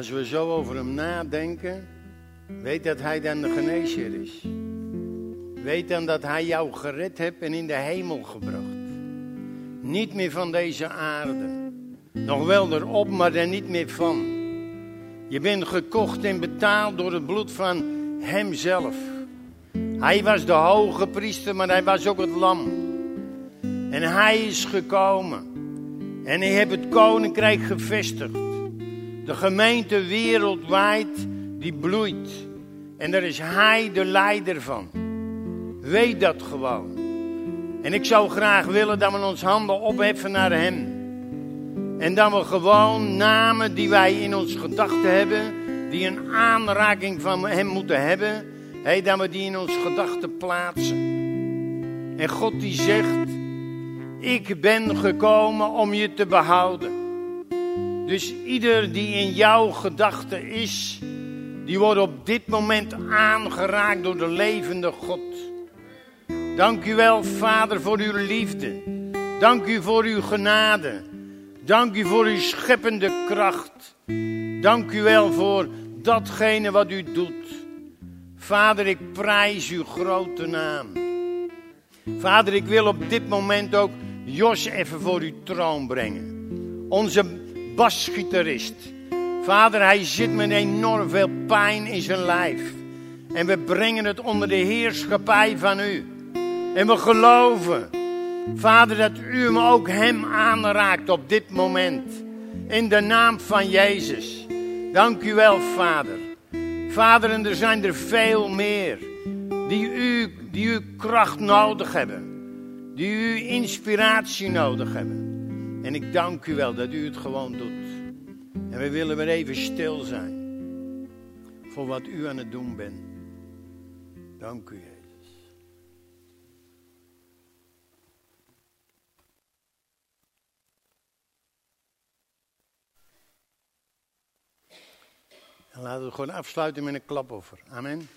als we zo over hem nadenken, weet dat hij dan de geneesheer is. Weet dan dat hij jou gered hebt en in de hemel gebracht. Niet meer van deze aarde. Nog wel erop, maar er niet meer van. Je bent gekocht en betaald door het bloed van hemzelf. Hij was de hoge priester, maar hij was ook het lam. En hij is gekomen. En hij heeft het koninkrijk gevestigd. De gemeente wereldwijd die bloeit. En daar is hij de leider van. Weet dat gewoon. En ik zou graag willen dat we ons handen opheffen naar hem. En dat we gewoon namen die wij in ons gedachten hebben, die een aanraking van hem moeten hebben, hey, dat we die in ons gedachten plaatsen. En God die zegt, ik ben gekomen om je te behouden. Dus ieder die in jouw gedachten is, die wordt op dit moment aangeraakt door de levende God. Dank u wel, Vader, voor uw liefde. Dank u voor uw genade. Dank u voor uw scheppende kracht. Dank u wel voor datgene wat u doet. Vader, ik prijs uw grote naam. Vader, ik wil op dit moment ook Jos even voor uw troon brengen. Onze basgitarist. Vader, hij zit met enorm veel pijn in zijn lijf. En we brengen het onder de heerschappij van u. En we geloven, Vader, dat u hem ook hem aanraakt op dit moment. In de naam van Jezus. Dank u wel, Vader. Vader, en er zijn er veel meer die u, die uw kracht nodig hebben. Die uw inspiratie nodig hebben. En ik dank u wel dat u het gewoon doet. En we willen weer even stil zijn. Voor wat u aan het doen bent. Dank u, Jezus. En laten we gewoon afsluiten met een klapoffer. Amen.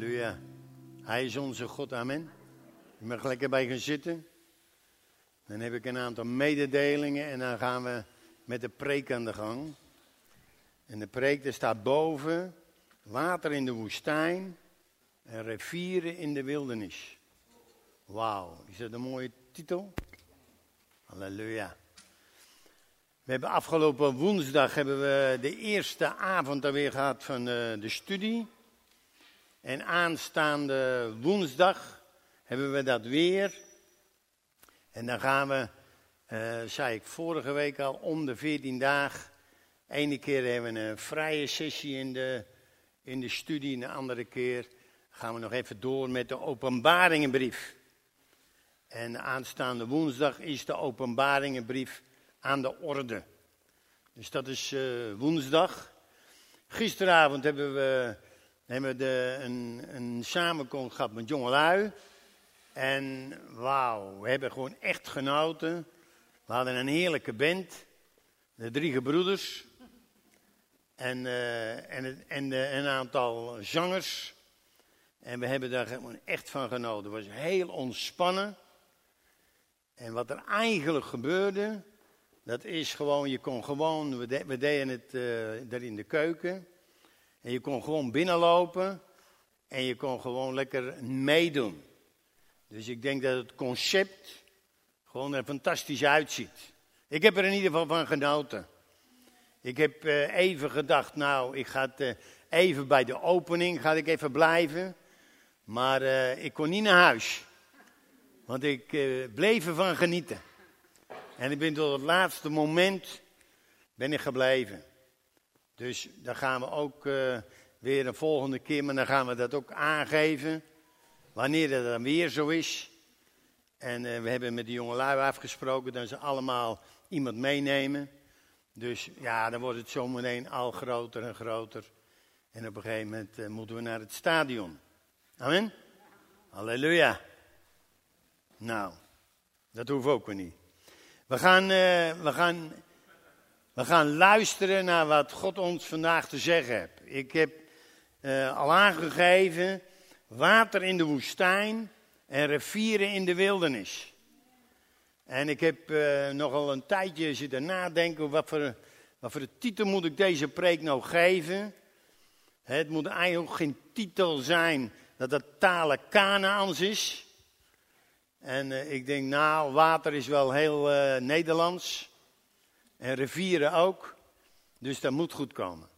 Halleluja. Hij is onze God, amen. Je mag lekker bij gaan zitten. Dan heb ik een aantal mededelingen en dan gaan we met de preek aan de gang. En de preek staat boven, water in de woestijn en rivieren in de wildernis. Wauw, is dat een mooie titel? Halleluja. We hebben afgelopen woensdag hebben we de eerste avond alweer gehad van eh, de studie. En aanstaande woensdag hebben we dat weer. En dan gaan we, eh, zei ik vorige week al, om de 14 dagen. Ene keer hebben we een vrije sessie in de, in de studie, en de andere keer gaan we nog even door met de openbaringenbrief. En aanstaande woensdag is de openbaringenbrief aan de orde. Dus dat is eh, woensdag. Gisteravond hebben we, hebben we een, een samenkomst gehad met jongelui. En wauw, we hebben gewoon echt genoten. We hadden een heerlijke band. De drie gebroeders. En, eh, en, en een aantal zangers. En we hebben daar gewoon echt van genoten. Het was heel ontspannen. En wat er eigenlijk gebeurde, dat is gewoon, je kon gewoon, we, we deden het eh, daar in de keuken. En je kon gewoon binnenlopen. En je kon gewoon lekker meedoen. Dus ik denk dat het concept gewoon er fantastisch uitziet. Ik heb er in ieder geval van genoten. Ik heb eh, even gedacht, nou, ik ga eh, even bij de opening ga ik even blijven. Maar eh, ik kon niet naar huis. Want ik eh, bleef ervan genieten. En ik ben tot het laatste moment ben ik gebleven. Dus dan gaan we ook eh, weer een volgende keer, maar dan gaan we dat ook aangeven. Wanneer dat dan weer zo is. En eh, we hebben met de jongelui afgesproken dat ze allemaal iemand meenemen. Dus ja, dan wordt het zometeen al groter en groter. En op een gegeven moment eh, moeten we naar het stadion. Amen? Halleluja. Nou, dat hoeven ook weer niet. We gaan, we, gaan, we gaan luisteren naar wat God ons vandaag te zeggen heeft. Ik heb eh, al aangegeven, water in de woestijn en rivieren in de wildernis. En ik heb eh, nogal een tijdje zitten nadenken, wat voor, wat voor titel moet ik deze preek nou geven? Het moet eigenlijk geen titel zijn dat het talen Kanaans is. En eh, ik denk, nou, water is wel heel Nederlands. En rivieren ook. Dus dat moet goed komen.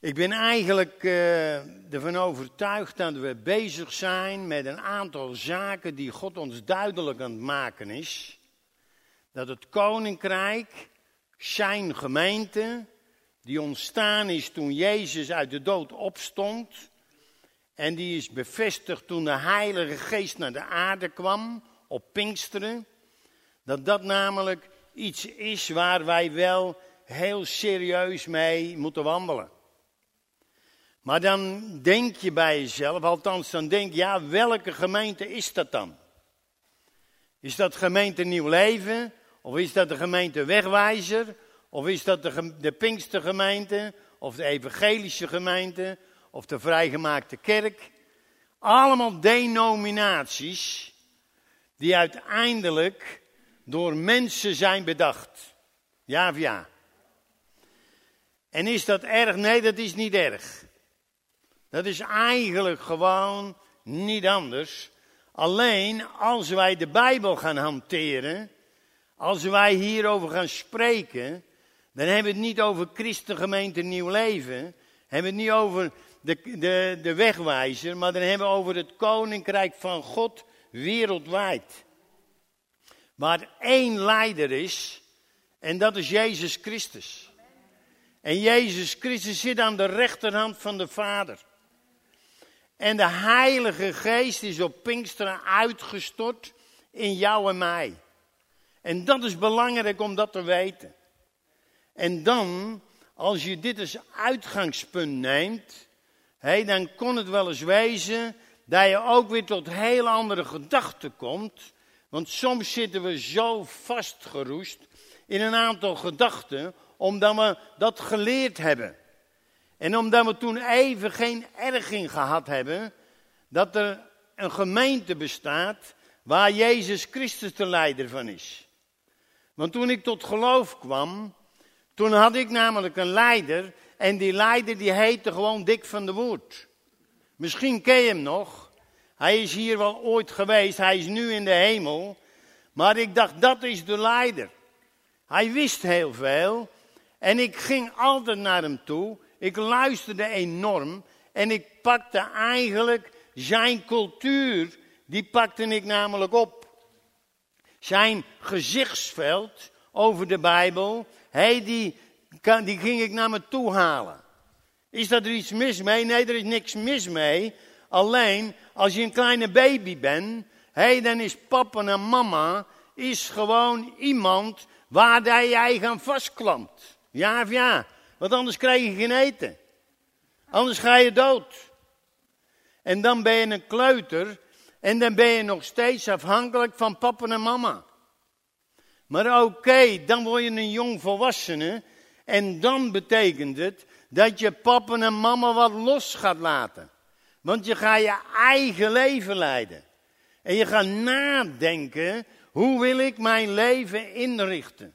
Ik ben eigenlijk eh, ervan overtuigd dat we bezig zijn met een aantal zaken die God ons duidelijk aan het maken is. Dat het koninkrijk, zijn gemeente, die ontstaan is toen Jezus uit de dood opstond. En die is bevestigd toen de Heilige Geest naar de aarde kwam op Pinksteren. Dat dat namelijk iets is waar wij wel heel serieus mee moeten wandelen. Maar dan denk je bij jezelf, althans dan denk je, ja, welke gemeente is dat dan? Is dat gemeente Nieuw Leven? Of is dat de gemeente Wegwijzer? Of is dat de, de Pinkstergemeente? Of de Evangelische gemeente? Of de Vrijgemaakte Kerk? Allemaal denominaties die uiteindelijk door mensen zijn bedacht. Ja of ja? En is dat erg? Nee, dat is niet erg. Dat is eigenlijk gewoon niet anders. Alleen als wij de Bijbel gaan hanteren, als wij hierover gaan spreken, dan hebben we het niet over Christengemeente Nieuw Leven, hebben we het niet over de, de, de wegwijzer, maar dan hebben we over het Koninkrijk van God wereldwijd. Waar één leider is, en dat is Jezus Christus. En Jezus Christus zit aan de rechterhand van de Vader. En de Heilige Geest is op Pinksteren uitgestort in jou en mij. En dat is belangrijk om dat te weten. En dan, als je dit als uitgangspunt neemt, hé, dan kon het wel eens wezen dat je ook weer tot heel andere gedachten komt. Want soms zitten we zo vastgeroest in een aantal gedachten, omdat we dat geleerd hebben. En omdat we toen even geen erging gehad hebben, dat er een gemeente bestaat waar Jezus Christus de leider van is. Want toen ik tot geloof kwam, toen had ik namelijk een leider en die leider die heette gewoon Dick van de Woerd. Misschien ken je hem nog. Hij is hier wel ooit geweest, hij is nu in de hemel. Maar ik dacht, dat is de leider. Hij wist heel veel en ik ging altijd naar hem toe. Ik luisterde enorm en ik pakte eigenlijk zijn cultuur, die pakte ik namelijk op. Zijn gezichtsveld over de Bijbel, hij die, die ging ik naar me toe halen. Is dat er iets mis mee? Nee, er is niks mis mee. Alleen, als je een kleine baby bent, hey, dan is papa en mama is gewoon iemand waar jij gaan vastklampt. Ja of ja? Want anders krijg je geen eten. Anders ga je dood. En dan ben je een kleuter en dan ben je nog steeds afhankelijk van papa en mama. Maar oké, dan word je een jong volwassene en dan betekent het dat je papa en mama wat los gaat laten. Want je gaat je eigen leven leiden. En je gaat nadenken, hoe wil ik mijn leven inrichten?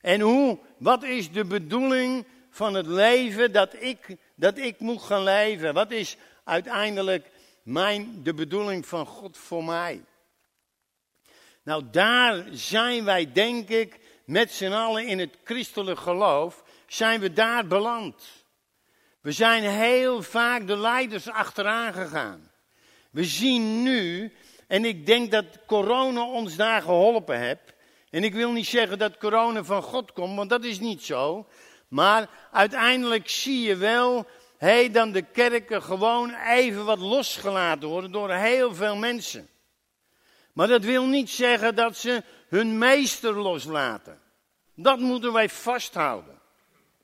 En hoe, wat is de bedoeling van het leven dat ik, dat ik moet gaan leven? Wat is uiteindelijk mijn, de bedoeling van God voor mij? Nou, daar zijn wij, denk ik, met z'n allen in het christelijk geloof, zijn we daar beland. We zijn heel vaak de leiders achteraan gegaan. We zien nu, en ik denk dat corona ons daar geholpen heeft. En ik wil niet zeggen dat corona van God komt, want dat is niet zo. Maar uiteindelijk zie je wel, hé, dan de kerken gewoon even wat losgelaten worden door heel veel mensen. Maar dat wil niet zeggen dat ze hun meester loslaten. Dat moeten wij vasthouden.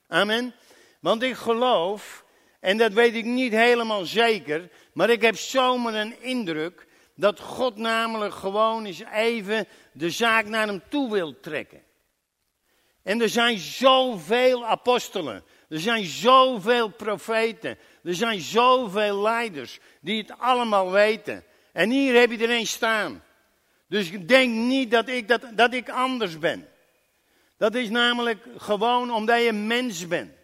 Amen. Want ik geloof, en dat weet ik niet helemaal zeker, maar ik heb zomaar een indruk dat God namelijk gewoon eens even de zaak naar hem toe wil trekken. En er zijn zoveel apostelen, er zijn zoveel profeten, er zijn zoveel leiders die het allemaal weten. En hier heb je er een staan. Dus denk niet dat ik, dat, dat ik anders ben. Dat is namelijk gewoon omdat je mens bent.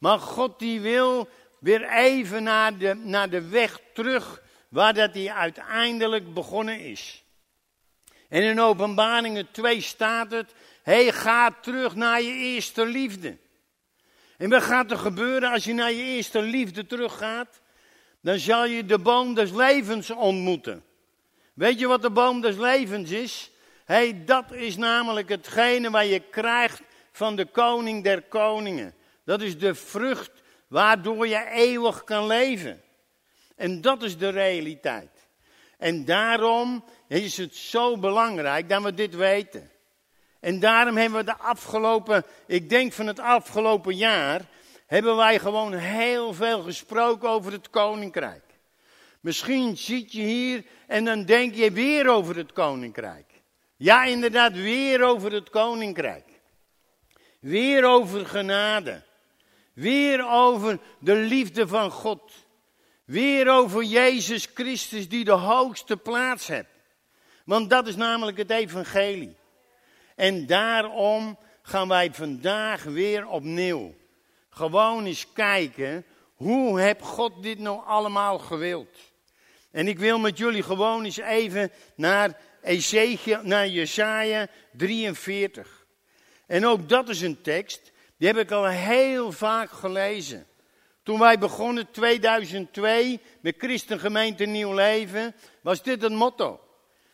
Maar God die wil weer even naar de, naar de weg terug waar dat hij uiteindelijk begonnen is. En in openbaringen 2 staat het, hey, ga terug naar je eerste liefde. En wat gaat er gebeuren als je naar je eerste liefde teruggaat? Dan zal je de boom des levens ontmoeten. Weet je wat de boom des levens is? Hey, dat is namelijk hetgene waar je krijgt van de koning der koningen. Dat is de vrucht waardoor je eeuwig kan leven. En dat is de realiteit. En daarom is het zo belangrijk dat we dit weten. En daarom hebben we de afgelopen, ik denk van het afgelopen jaar, hebben wij gewoon heel veel gesproken over het koninkrijk. Misschien zit je hier en dan denk je weer over het koninkrijk. Ja, inderdaad, weer over het koninkrijk. Weer over genade. Weer over de liefde van God. Weer over Jezus Christus die de hoogste plaats heeft. Want dat is namelijk het evangelie. En daarom gaan wij vandaag weer opnieuw gewoon eens kijken, hoe heb God dit nou allemaal gewild? En ik wil met jullie gewoon eens even naar Ezekiel, naar Jesaja 43. En ook dat is een tekst, die heb ik al heel vaak gelezen. Toen wij begonnen 2002 met Christengemeente Nieuw Leven, was dit het motto.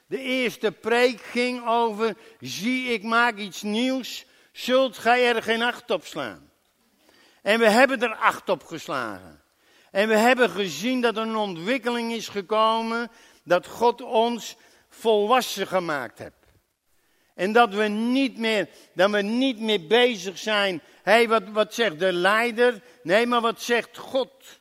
De eerste preek ging over, zie ik maak iets nieuws, zult gij er geen acht op slaan. En we hebben er acht op geslagen. En we hebben gezien dat er een ontwikkeling is gekomen, dat God ons volwassen gemaakt heeft. En dat we niet meer, dat we niet meer bezig zijn hey, wat, wat zegt de leider? Nee, maar wat zegt God?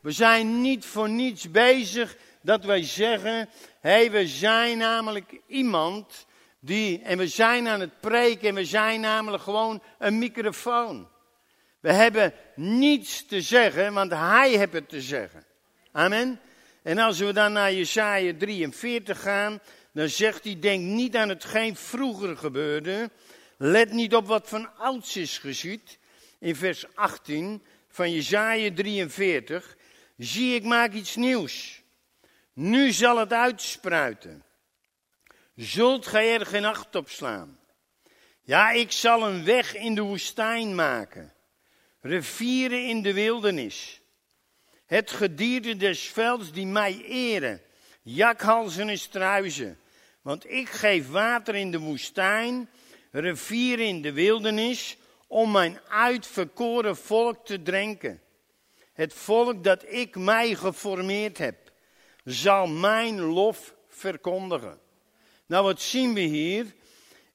We zijn niet voor niets bezig dat wij zeggen, hey, we zijn namelijk iemand die, en we zijn aan het preken en we zijn namelijk gewoon een microfoon. We hebben niets te zeggen, want hij heeft het te zeggen. Amen. En als we dan naar Jesaja 43 gaan, dan zegt hij, denk niet aan hetgeen vroeger gebeurde. Let niet op wat van ouds is geschied. In vers 18 van Jesaja 43. Zie, ik maak iets nieuws. Nu zal het uitspruiten. Zult gij er geen acht op slaan? Ja, ik zal een weg in de woestijn maken. Rivieren in de wildernis. Het gedierte des velds die mij eren. Jakhalzen en struizen. Want ik geef water in de woestijn, rivieren in de wildernis, om mijn uitverkoren volk te drinken. Het volk dat ik mij geformeerd heb, zal mijn lof verkondigen. Nou, wat zien we hier?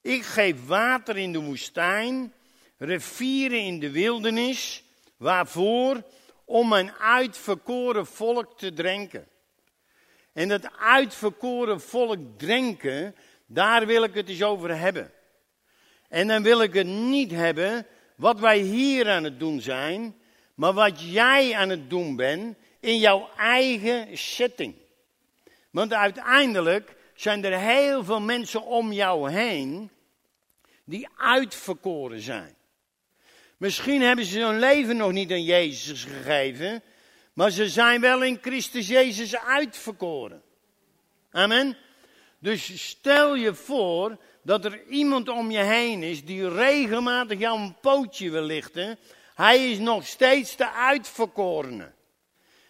Ik geef water in de woestijn, rivieren in de wildernis. Waarvoor? Om mijn uitverkoren volk te drinken. En dat uitverkoren volk drinken, daar wil ik het eens over hebben. En dan wil ik het niet hebben wat wij hier aan het doen zijn, maar wat jij aan het doen bent in jouw eigen setting. Want uiteindelijk zijn er heel veel mensen om jou heen die uitverkoren zijn. Misschien hebben ze hun leven nog niet aan Jezus gegeven, maar ze zijn wel in Christus Jezus uitverkoren. Amen. Dus stel je voor dat er iemand om je heen is die regelmatig jou een pootje wil lichten. Hij is nog steeds de uitverkorene.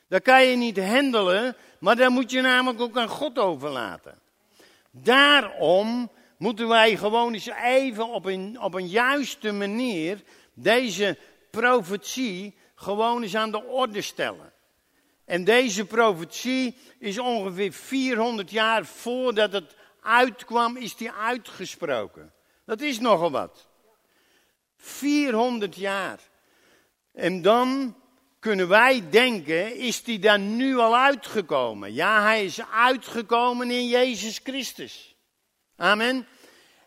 Dat kan je niet handelen, maar dat moet je namelijk ook aan God overlaten. Daarom moeten wij gewoon eens even op een, op een juiste manier deze profetie gewoon eens aan de orde stellen. En deze profetie is ongeveer 400 jaar voordat het uitkwam, is die uitgesproken. Dat is nogal wat. 400 jaar. En dan kunnen wij denken, is die dan nu al uitgekomen? Ja, hij is uitgekomen in Jezus Christus. Amen.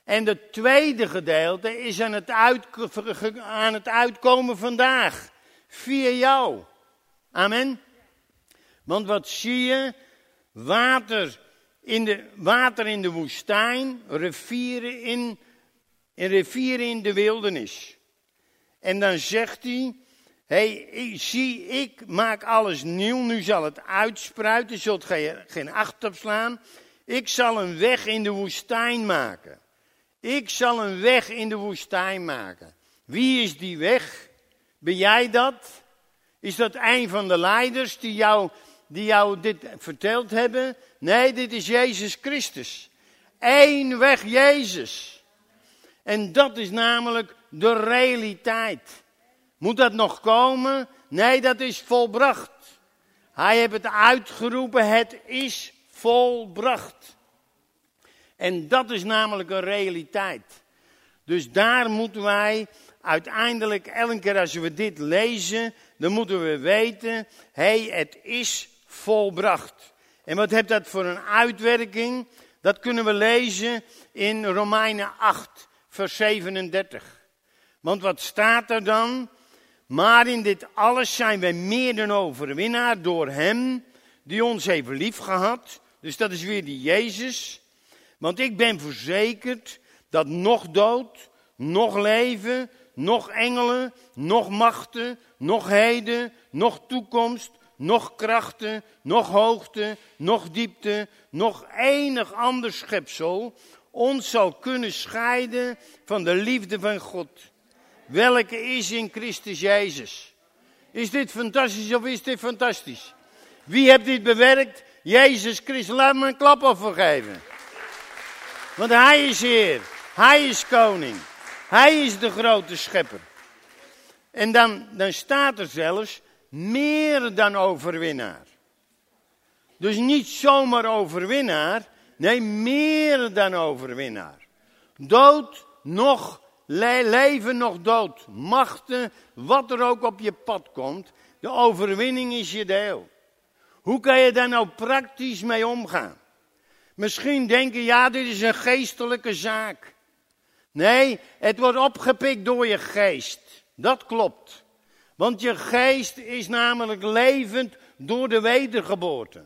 En het tweede gedeelte is aan het, aan het uitkomen vandaag. Via jou. Amen. Want wat zie je? Water in de, water in de woestijn, rivieren in, in rivieren in de wildernis. En dan zegt hij, hey, zie, ik maak alles nieuw, nu zal het uitspruiten, zult gij geen acht op slaan. Ik zal een weg in de woestijn maken. Ik zal een weg in de woestijn maken. Wie is die weg? Ben jij dat? Is dat een van de leiders die jou, die jou dit verteld hebben? Nee, dit is Jezus Christus. Eén weg Jezus. En dat is namelijk de realiteit. Moet dat nog komen? Nee, dat is volbracht. Hij heeft het uitgeroepen, het is volbracht. En dat is namelijk een realiteit. Dus daar moeten wij uiteindelijk, elke keer als we dit lezen, dan moeten we weten, hé, het is volbracht. En wat heeft dat voor een uitwerking? Dat kunnen we lezen in Romeinen 8, vers 37. Want wat staat er dan? Maar in dit alles zijn wij meer dan overwinnaar door Hem die ons heeft lief gehad. Dus dat is weer die Jezus. Want ik ben verzekerd dat nog dood, nog leven, nog engelen, nog machten, nog heden, nog toekomst, nog krachten, nog hoogte, nog diepte, nog enig ander schepsel ons zal kunnen scheiden van de liefde van God. Welke is in Christus Jezus. Is dit fantastisch of is dit fantastisch? Wie heeft dit bewerkt? Jezus Christus. Laat me een klap geven. Want Hij is Heer. Hij is koning. Hij is de grote schepper. En dan, dan staat er zelfs meer dan overwinnaar. Dus niet zomaar overwinnaar, nee, meer dan overwinnaar. Dood, nog le- leven nog dood, machten, wat er ook op je pad komt, de overwinning is je deel. Hoe kan je daar nou praktisch mee omgaan? Misschien denken, ja, dit is een geestelijke zaak. Nee, het wordt opgepikt door je geest. Dat klopt. Want je geest is namelijk levend door de wedergeboorte.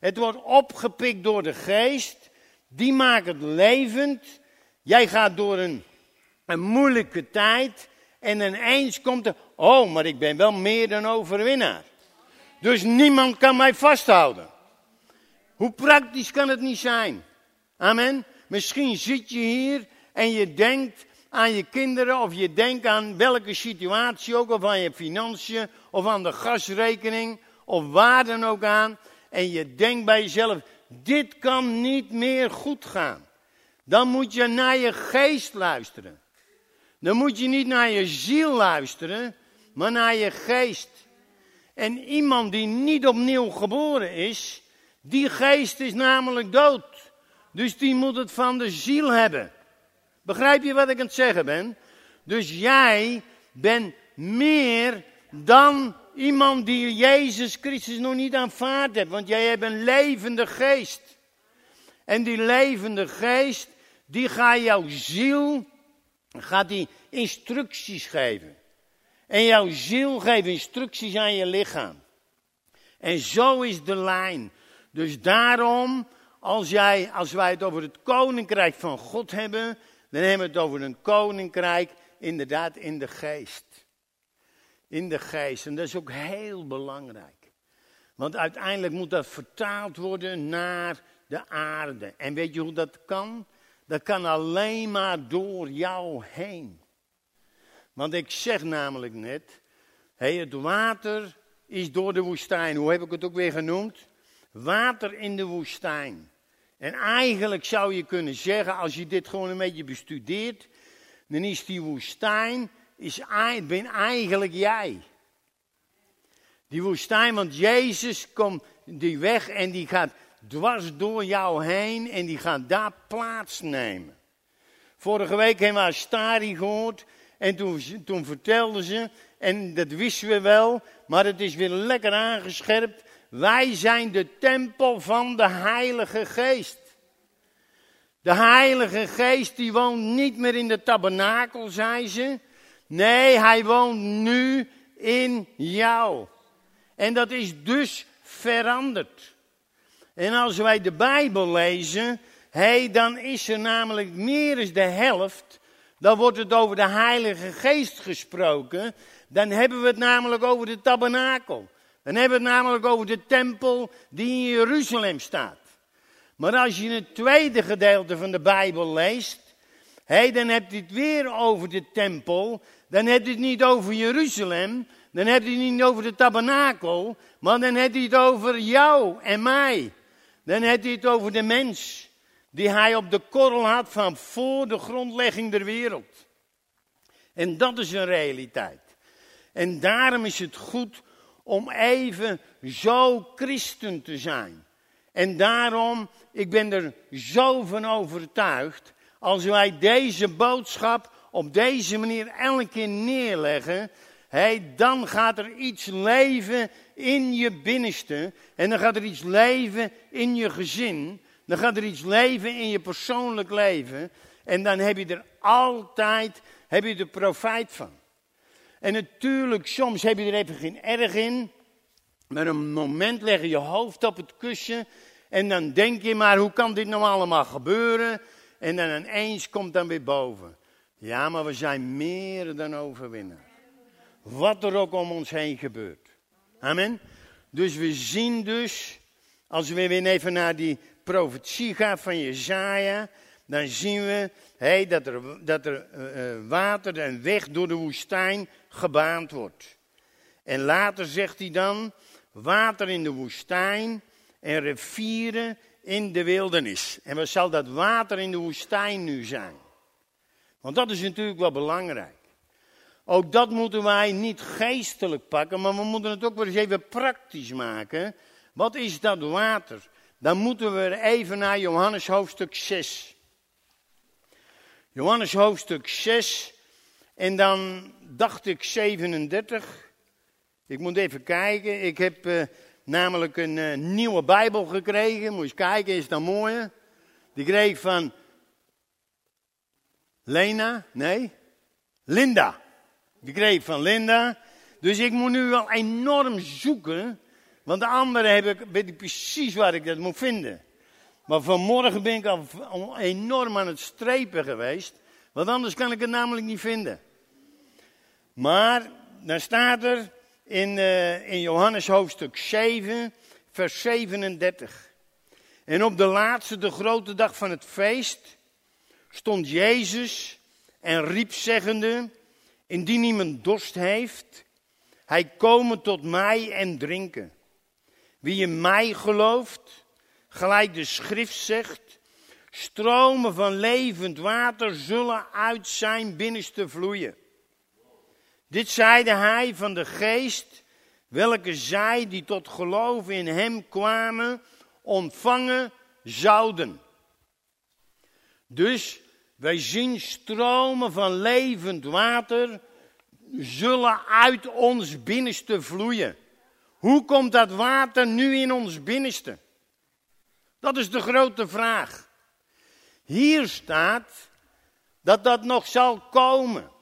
Het wordt opgepikt door de geest. Die maakt het levend. Jij gaat door een, een moeilijke tijd. En ineens komt er, oh, maar ik ben wel meer dan overwinnaar. Dus niemand kan mij vasthouden. Hoe praktisch kan het niet zijn? Amen. Misschien zit je hier en je denkt aan je kinderen of je denkt aan welke situatie ook, of aan je financiën, of aan de gasrekening, of waar dan ook aan. En je denkt bij jezelf, dit kan niet meer goed gaan. Dan moet je naar je geest luisteren. Dan moet je niet naar je ziel luisteren, maar naar je geest. En iemand die niet opnieuw geboren is, die geest is namelijk dood. Dus die moet het van de ziel hebben. Begrijp je wat ik aan het zeggen ben? Dus jij bent meer dan iemand die Jezus Christus nog niet aanvaard hebt. Want jij hebt een levende geest. En die levende geest, die gaat jouw ziel, gaat die instructies geven. En jouw ziel geeft instructies aan je lichaam. En zo is de lijn. Dus daarom, als, jij, als wij het over het koninkrijk van God hebben, dan hebben we het over een koninkrijk inderdaad in de geest. In de geest. En dat is ook heel belangrijk. Want uiteindelijk moet dat vertaald worden naar de aarde. En weet je hoe dat kan? Dat kan alleen maar door jou heen. Want ik zeg namelijk net, het water is door de woestijn. Hoe heb ik het ook weer genoemd? Water in de woestijn. En eigenlijk zou je kunnen zeggen, als je dit gewoon een beetje bestudeert, dan is die woestijn, is, ben eigenlijk jij. Die woestijn, want Jezus komt die weg en die gaat dwars door jou heen en die gaat daar plaatsnemen. Vorige week hebben we Astari gehoord en toen, toen vertelden ze, en dat wisten we wel, maar het is weer lekker aangescherpt. Wij zijn de tempel van de Heilige Geest. De Heilige Geest die woont niet meer in de tabernakel, zei ze. Nee, hij woont nu in jou. En dat is dus veranderd. En als wij de Bijbel lezen, hey, dan is er namelijk meer dan de helft. Dan wordt het over de Heilige Geest gesproken. Dan hebben we het namelijk over de tabernakel. Dan hebben we het namelijk over de tempel die in Jeruzalem staat. Maar als je het tweede gedeelte van de Bijbel leest, hey, dan heb je het weer over de tempel. Dan heb je het niet over Jeruzalem. Dan heb je het niet over de tabernakel. Maar dan heb je het over jou en mij. Dan heb je het over de mens. Die hij op de korrel had van voor de grondlegging der wereld. En dat is een realiteit. En daarom is het goed om even zo christen te zijn. En daarom, ik ben er zo van overtuigd, als wij deze boodschap op deze manier elke keer neerleggen, hey, dan gaat er iets leven in je binnenste. En dan gaat er iets leven in je gezin. Dan gaat er iets leven in je persoonlijk leven. En dan heb je er altijd heb je er profijt van. En natuurlijk, soms heb je er even geen erg in. Maar een moment leg je je hoofd op het kussen. En dan denk je maar, hoe kan dit nou allemaal gebeuren? En dan ineens komt dan weer boven. Ja, maar we zijn meer dan overwinnaar. Wat er ook om ons heen gebeurt. Amen. Dus we zien dus, als we weer even naar die profetie gaan van Jezaja, dan zien we hey, dat er, dat er uh, water en weg door de woestijn gebaand wordt. En later zegt hij dan, water in de woestijn en rivieren in de wildernis. En wat zal dat water in de woestijn nu zijn? Want dat is natuurlijk wel belangrijk. Ook dat moeten wij niet geestelijk pakken, maar we moeten het ook wel eens even praktisch maken. Wat is dat water? Dan moeten we even naar Johannes hoofdstuk 6. Johannes hoofdstuk 6 en dan dacht ik 37. Ik moet even kijken. Ik heb eh, namelijk een eh, nieuwe Bijbel gekregen. Moet je eens kijken, is dat mooi? Die kreeg ik van Lena, nee, Linda. Die kreeg ik van Linda. Dus ik moet nu wel enorm zoeken. Want de andere heb ik, weet ik precies waar ik dat moet vinden. Maar vanmorgen ben ik al al enorm aan het strepen geweest. Want anders kan ik het namelijk niet vinden. Maar dan staat er in, eh, in Johannes hoofdstuk 7, vers 37. En op de laatste, de grote dag van het feest, stond Jezus en riep zeggende, indien iemand dorst heeft, hij komen tot mij en drinken. Wie in mij gelooft, gelijk de schrift zegt, stromen van levend water zullen uit zijn binnenste vloeien. Dit zeide hij van de geest, welke zij die tot geloof in hem kwamen, ontvangen zouden. Dus wij zien stromen van levend water zullen uit ons binnenste vloeien. Hoe komt dat water nu in ons binnenste? Dat is de grote vraag. Hier staat dat dat nog zal komen.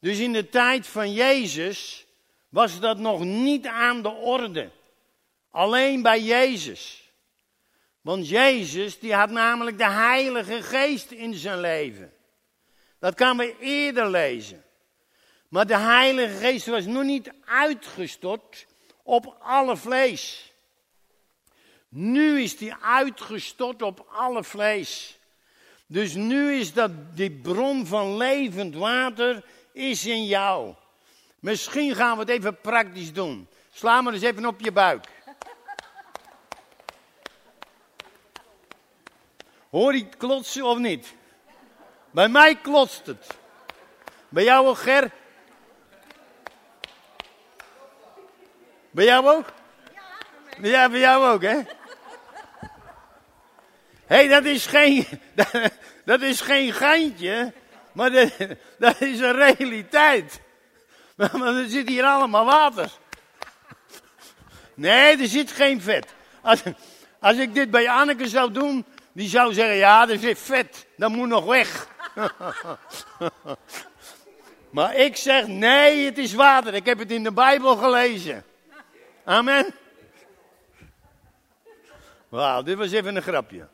Dus in de tijd van Jezus was dat nog niet aan de orde. Alleen bij Jezus. Want Jezus die had namelijk de Heilige Geest in zijn leven. Dat kan we eerder lezen. Maar de Heilige Geest was nog niet uitgestort op alle vlees. Nu is die uitgestort op alle vlees. Dus nu is dat die bron van levend water is in jou. Misschien gaan we het even praktisch doen. Sla maar eens even op je buik. Hoor ik klotsen of niet? Bij mij klotst het. Bij jou ook, Ger? Bij jou ook? Ja, bij jou ook, hè? Hé, hey, dat is geen, dat is geen geintje, maar dat, is een realiteit. Maar er zit hier allemaal water. Nee, er zit geen vet. Als, als ik dit bij Anneke zou doen, die zou zeggen, ja, er zit vet, dat moet nog weg. maar ik zeg, nee, het is water. Ik heb het in de Bijbel gelezen. Amen. Wauw, dit was even een grapje.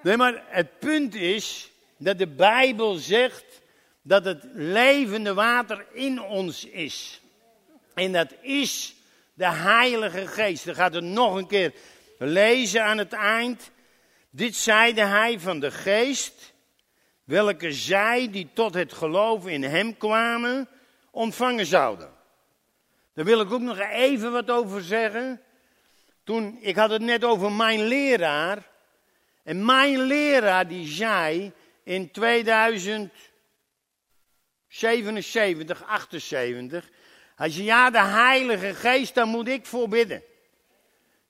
Nee, maar het punt is dat de Bijbel zegt dat het levende water in ons is. En dat is de Heilige Geest. Dan gaat het nog een keer lezen aan het eind. Dit zeide hij van de Geest, welke zij die tot het geloof in hem kwamen, ontvangen zouden. Daar wil ik ook nog even wat over zeggen. Toen, ik had het net over mijn leraar. En mijn leraar die zei in 2077, 78. Hij zei, ja, de Heilige Geest, daar moet ik voor bidden.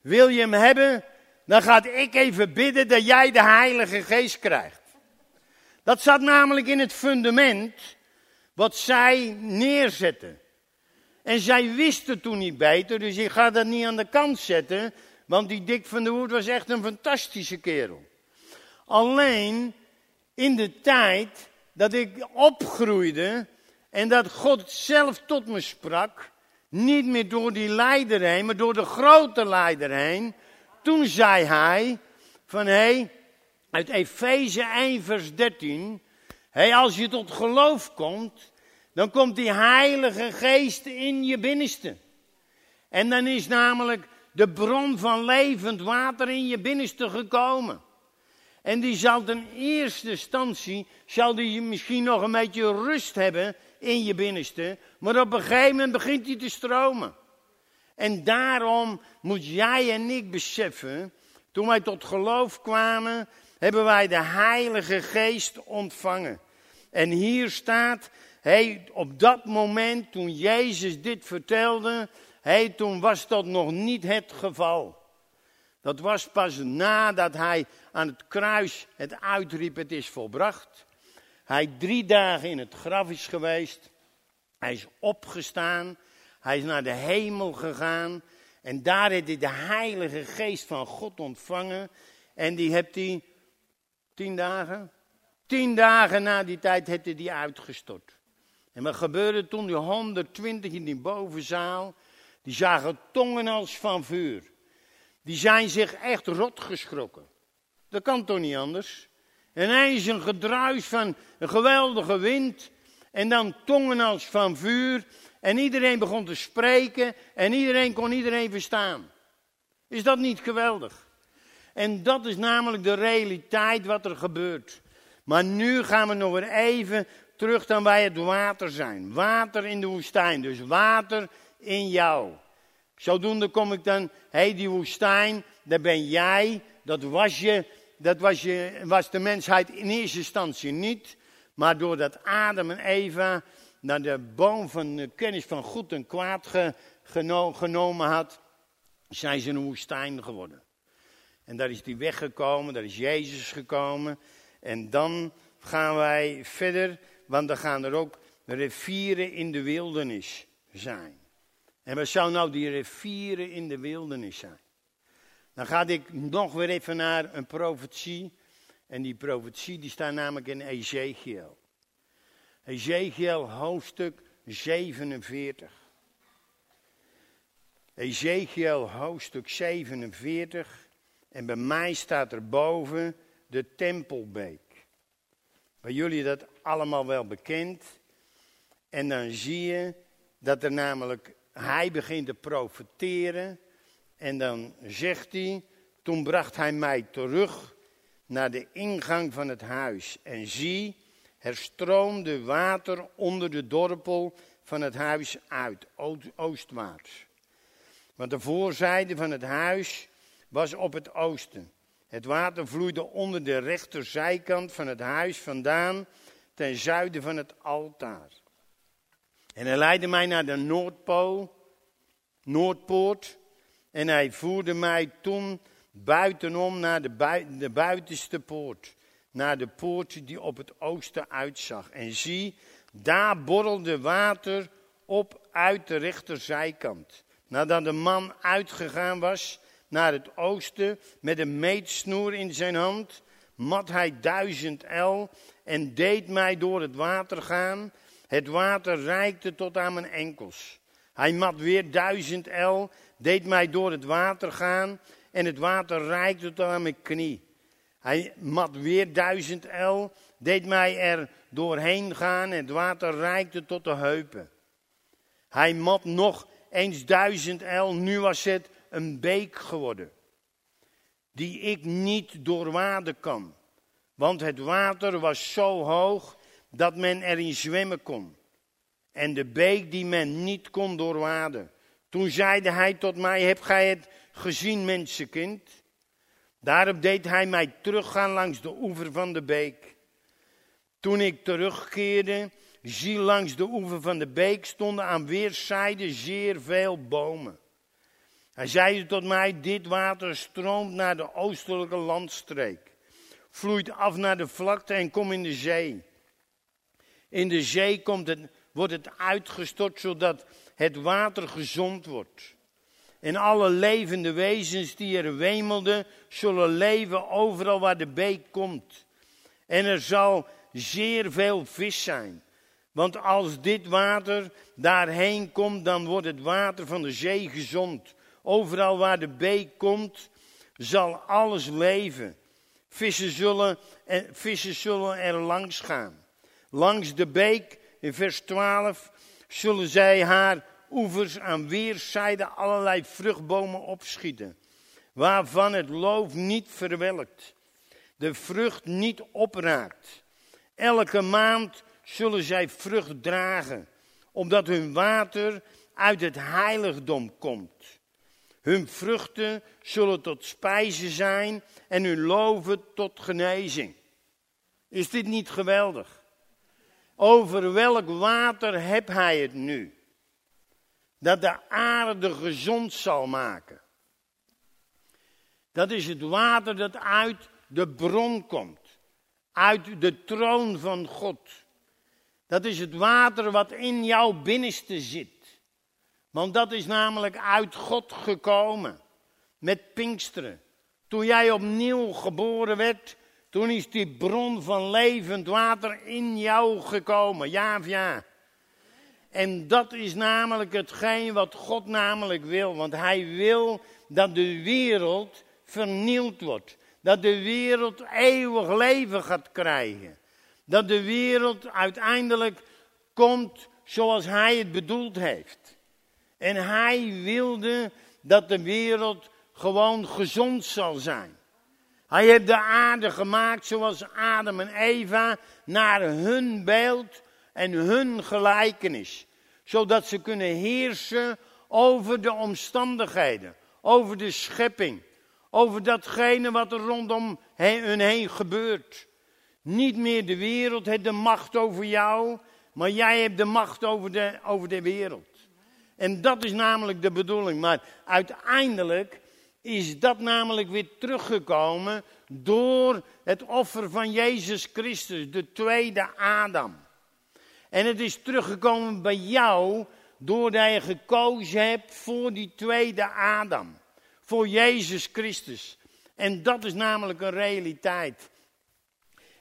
Wil je hem hebben, dan ga ik even bidden dat jij de Heilige Geest krijgt. Dat zat namelijk in het fundament wat zij neerzetten. En zij wisten toen niet beter, dus ik ga dat niet aan de kant zetten, want die Dick van der Hoed was echt een fantastische kerel. Alleen in de tijd dat ik opgroeide en dat God zelf tot me sprak, niet meer door die leider heen, maar door de grote leider heen, toen zei hij van hé, uit Efeze 1 vers 13, hé, als je tot geloof komt, dan komt die Heilige Geest in je binnenste. En dan is namelijk de bron van levend water in je binnenste gekomen. En die zal in eerste instantie, zal die misschien nog een beetje rust hebben in je binnenste. Maar op een gegeven moment begint die te stromen. En daarom moet jij en ik beseffen, toen wij tot geloof kwamen, hebben wij de Heilige Geest ontvangen. En hier staat, op dat moment toen Jezus dit vertelde, hey, toen was dat nog niet het geval. Dat was pas nadat hij aan het kruis het uitriep, het is volbracht. Hij drie dagen in het graf is geweest. Hij is opgestaan. Hij is naar de hemel gegaan. En daar heeft hij de Heilige Geest van God ontvangen. En die heeft hij tien dagen. Tien dagen na die tijd heeft hij die uitgestort. En wat gebeurde toen? Die 120 in die bovenzaal. Die zagen tongen als van vuur. Die zijn zich echt rot geschrokken. Dat kan toch niet anders? En ineens een gedruis van een geweldige wind. En dan tongen als van vuur. En iedereen begon te spreken. En iedereen kon iedereen verstaan. Is dat niet geweldig? En dat is namelijk de realiteit wat er gebeurt. Maar nu gaan we nog weer even terug dan wij het water zijn. Water in de woestijn. Dus water in jou. Zodoende kom ik dan, hey, die woestijn, daar ben jij, dat was je, dat was, je, was de mensheid in eerste instantie niet. Maar doordat Adam en Eva naar de boom van de kennis van goed en kwaad genomen had, zijn ze een woestijn geworden. En daar is die weggekomen, daar is Jezus gekomen. En dan gaan wij verder, want dan gaan er ook rivieren in de wildernis zijn. En wat zou nou die rivieren in de wildernis zijn? Dan ga ik nog weer even naar een profetie. En die profetie die staat namelijk in Ezekiel. Ezekiel hoofdstuk 47. Ezekiel hoofdstuk 47. En bij mij staat er boven de tempelbeek. Bij jullie dat allemaal wel bekend. En dan zie je dat er namelijk hij begint te profeteren. En dan zegt hij, toen bracht hij mij terug naar de ingang van het huis. En zie, er stroomde water onder de dorpel van het huis uit, oostwaarts. Want de voorzijde van het huis was op het oosten. Het water vloeide onder de rechterzijkant van het huis vandaan, ten zuiden van het altaar. En hij leidde mij naar de Noordpool, Noordpoort. En hij voerde mij toen buitenom naar de, de buitenste poort. Naar de poort die op het oosten uitzag. En zie, daar borrelde water op uit de rechterzijkant. Nadat de man uitgegaan was naar het oosten met een meetsnoer in zijn hand, mat hij duizend el en deed mij door het water gaan het water reikte tot aan mijn enkels. Hij mat weer duizend el, deed mij door het water gaan en het water reikte tot aan mijn knie. Hij mat weer duizend el, deed mij er doorheen gaan en het water reikte tot de heupen. Hij mat nog eens duizend el, nu was het een beek geworden, die ik niet doorwaden kan. Want het water was zo hoog dat men erin zwemmen kon. En de beek die men niet kon doorwaden. Toen zeide hij tot mij, heb gij het gezien, mensenkind? Daarop deed hij mij teruggaan langs de oever van de beek. Toen ik terugkeerde, zie langs de oever van de beek stonden aan weerszijden zeer veel bomen. Hij zeide tot mij, dit water stroomt naar de oostelijke landstreek, vloeit af naar de vlakte en komt in de zee. In de zee komt wordt het uitgestort zodat het water gezond wordt. En alle levende wezens die er wemelden, zullen leven overal waar de beek komt. En er zal zeer veel vis zijn. Want als dit water daarheen komt, dan wordt het water van de zee gezond. Overal waar de beek komt, zal alles leven. Vissen zullen, vissen zullen er langs gaan. Langs de beek, in vers 12, zullen zij haar oevers aan weerszijden allerlei vruchtbomen opschieten, waarvan het loof niet verwelkt, de vrucht niet opraakt. Elke maand zullen zij vrucht dragen, omdat hun water uit het heiligdom komt. Hun vruchten zullen tot spijze zijn en hun loven tot genezing. Is dit niet geweldig? Over welk water heb hij het nu? Dat de aarde gezond zal maken. Dat is het water dat uit de bron komt. Uit de troon van God. Dat is het water wat in jouw binnenste zit. Want dat is namelijk uit God gekomen. Met Pinksteren. Toen jij opnieuw geboren werd, toen is die bron van levend water in jou gekomen. Ja of ja? En dat is namelijk hetgeen wat God namelijk wil. Want hij wil dat de wereld vernield wordt. Dat de wereld eeuwig leven gaat krijgen. Dat de wereld uiteindelijk komt zoals hij het bedoeld heeft. En hij wilde dat de wereld gewoon gezond zal zijn. Hij heeft de aarde gemaakt zoals Adam en Eva naar hun beeld en hun gelijkenis. Zodat ze kunnen heersen over de omstandigheden, over de schepping, over datgene wat er rondom hun heen gebeurt. Niet meer de wereld heeft de macht over jou, maar jij hebt de macht over de, over de wereld. En dat is namelijk de bedoeling. Maar uiteindelijk is dat namelijk weer teruggekomen door het offer van Jezus Christus, de tweede Adam. En het is teruggekomen bij jou doordat je gekozen hebt voor die tweede Adam. Voor Jezus Christus. En dat is namelijk een realiteit.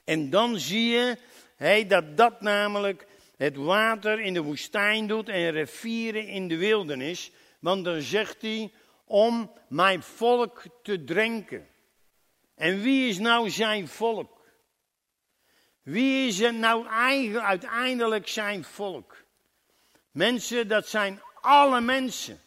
En dan zie je hey, dat dat namelijk het water in de woestijn doet en rivieren in de wildernis. Want dan zegt hij, om mijn volk te drinken. En wie is nou zijn volk? Wie is nou uiteindelijk zijn volk? Mensen, dat zijn alle mensen.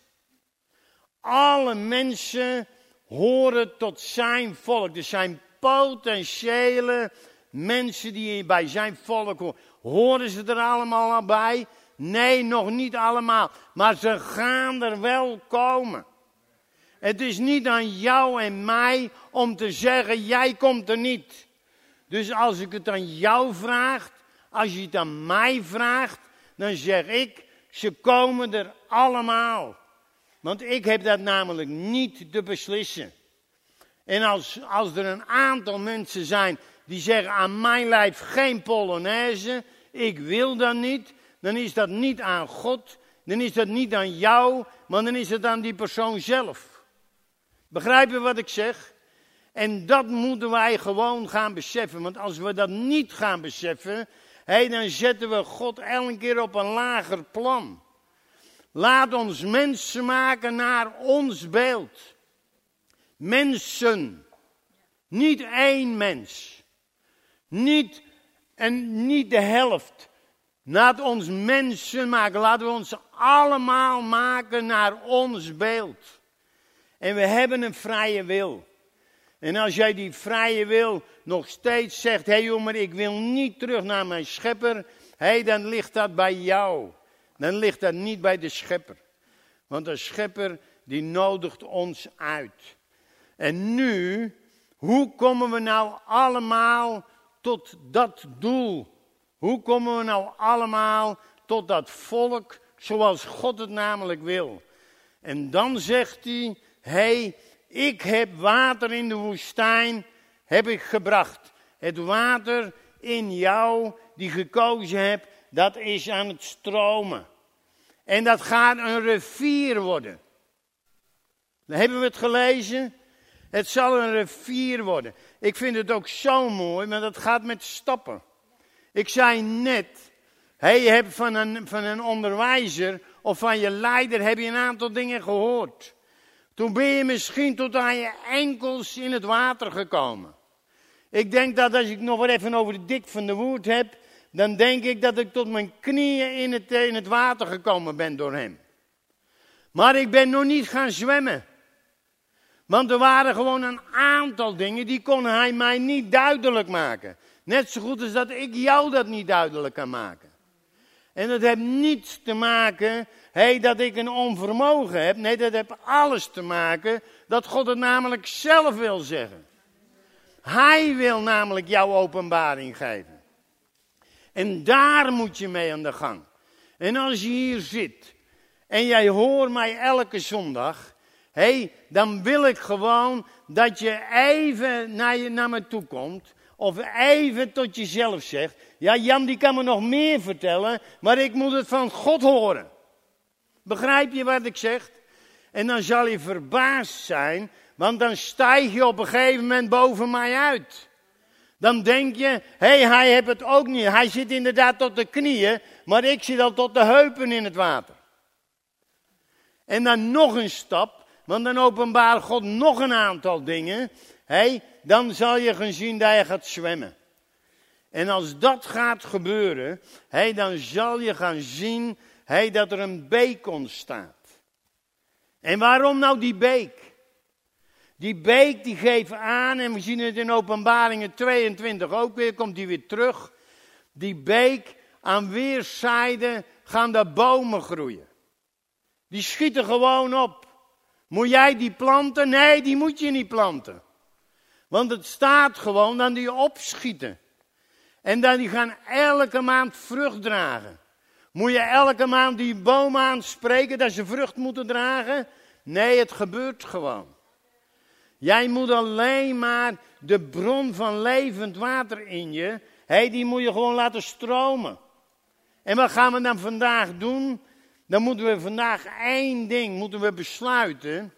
Alle mensen horen tot zijn volk. Er zijn potentiële mensen die bij zijn volk horen. Horen ze er allemaal al bij? Nee, nog niet allemaal. Maar ze gaan er wel komen. Het is niet aan jou en mij om te zeggen, jij komt er niet. Dus als ik het aan jou vraag, als je het aan mij vraagt, dan zeg ik, ze komen er allemaal. Want ik heb dat namelijk niet te beslissen. En als, als er een aantal mensen zijn die zeggen aan mijn lijf geen Polonaise, ik wil dat niet, dan is dat niet aan God, dan is dat niet aan jou, maar dan is het aan die persoon zelf. Begrijp je wat ik zeg? En dat moeten wij gewoon gaan beseffen. Want als we dat niet gaan beseffen, hey, dan zetten we God elke keer op een lager plan. Laat ons mensen maken naar ons beeld. Mensen. Niet één mens. Niet, en niet de helft. Laat ons mensen maken. Laten we ons allemaal maken naar ons beeld. En we hebben een vrije wil. En als jij die vrije wil nog steeds zegt, hé hey jongen, ik wil niet terug naar mijn schepper, hé, hey, dan ligt dat bij jou. Dan ligt dat niet bij de schepper. Want de schepper die nodigt ons uit. En nu, hoe komen we nou allemaal tot dat doel? Hoe komen we nou allemaal tot dat volk zoals God het namelijk wil? En dan zegt hij, hey, ik heb water in de woestijn, heb ik gebracht. Het water in jou, die gekozen hebt, dat is aan het stromen. En dat gaat een rivier worden. Hebben we het gelezen. Het zal een rivier worden. Ik vind het ook zo mooi, maar dat gaat met stappen. Ik zei net, hey, je hebt van een, van een onderwijzer of van je leider heb je een aantal dingen gehoord. Toen ben je misschien tot aan je enkels in het water gekomen. Ik denk dat als ik nog wat even over de dik van de woord heb, dan denk ik dat ik tot mijn knieën in het, in het water gekomen ben door hem. Maar ik ben nog niet gaan zwemmen. Want er waren gewoon een aantal dingen die kon hij mij niet duidelijk maken. Net zo goed als dat ik jou dat niet duidelijk kan maken. En dat heeft niets te maken hey, dat ik een onvermogen heb. Nee, dat heeft alles te maken dat God het namelijk zelf wil zeggen. Hij wil namelijk jouw openbaring geven. En daar moet je mee aan de gang. En als je hier zit en jij hoort mij elke zondag, hey, dan wil ik gewoon dat je even naar, je, naar me toe komt. Of even tot jezelf zegt. Ja, Jan die kan me nog meer vertellen. Maar ik moet het van God horen. Begrijp je wat ik zeg? En dan zal je verbaasd zijn. Want dan stijg je op een gegeven moment boven mij uit. Dan denk je, hé, hey, hij heeft het ook niet. Hij zit inderdaad tot de knieën, maar ik zit al tot de heupen in het water. En dan nog een stap, want dan openbaart God nog een aantal dingen. Hé, dan zal je gaan zien dat je gaat zwemmen. En als dat gaat gebeuren, hé, dan zal je gaan zien hé, dat er een beek ontstaat. En waarom nou die beek? Die beek die geeft aan, en we zien het in openbaringen 22 ook weer, komt die weer terug. Die beek, aan weerszijden gaan daar bomen groeien. Die schieten gewoon op. Moet jij die planten? Nee, die moet je niet planten. Want het staat gewoon dat die opschieten. En dat die gaan elke maand vrucht dragen. Moet je elke maand die bomen aanspreken dat ze vrucht moeten dragen? Nee, het gebeurt gewoon. Jij moet alleen maar de bron van levend water in je, hey, die moet je gewoon laten stromen. En wat gaan we dan vandaag doen? Dan moeten we vandaag één ding moeten we besluiten.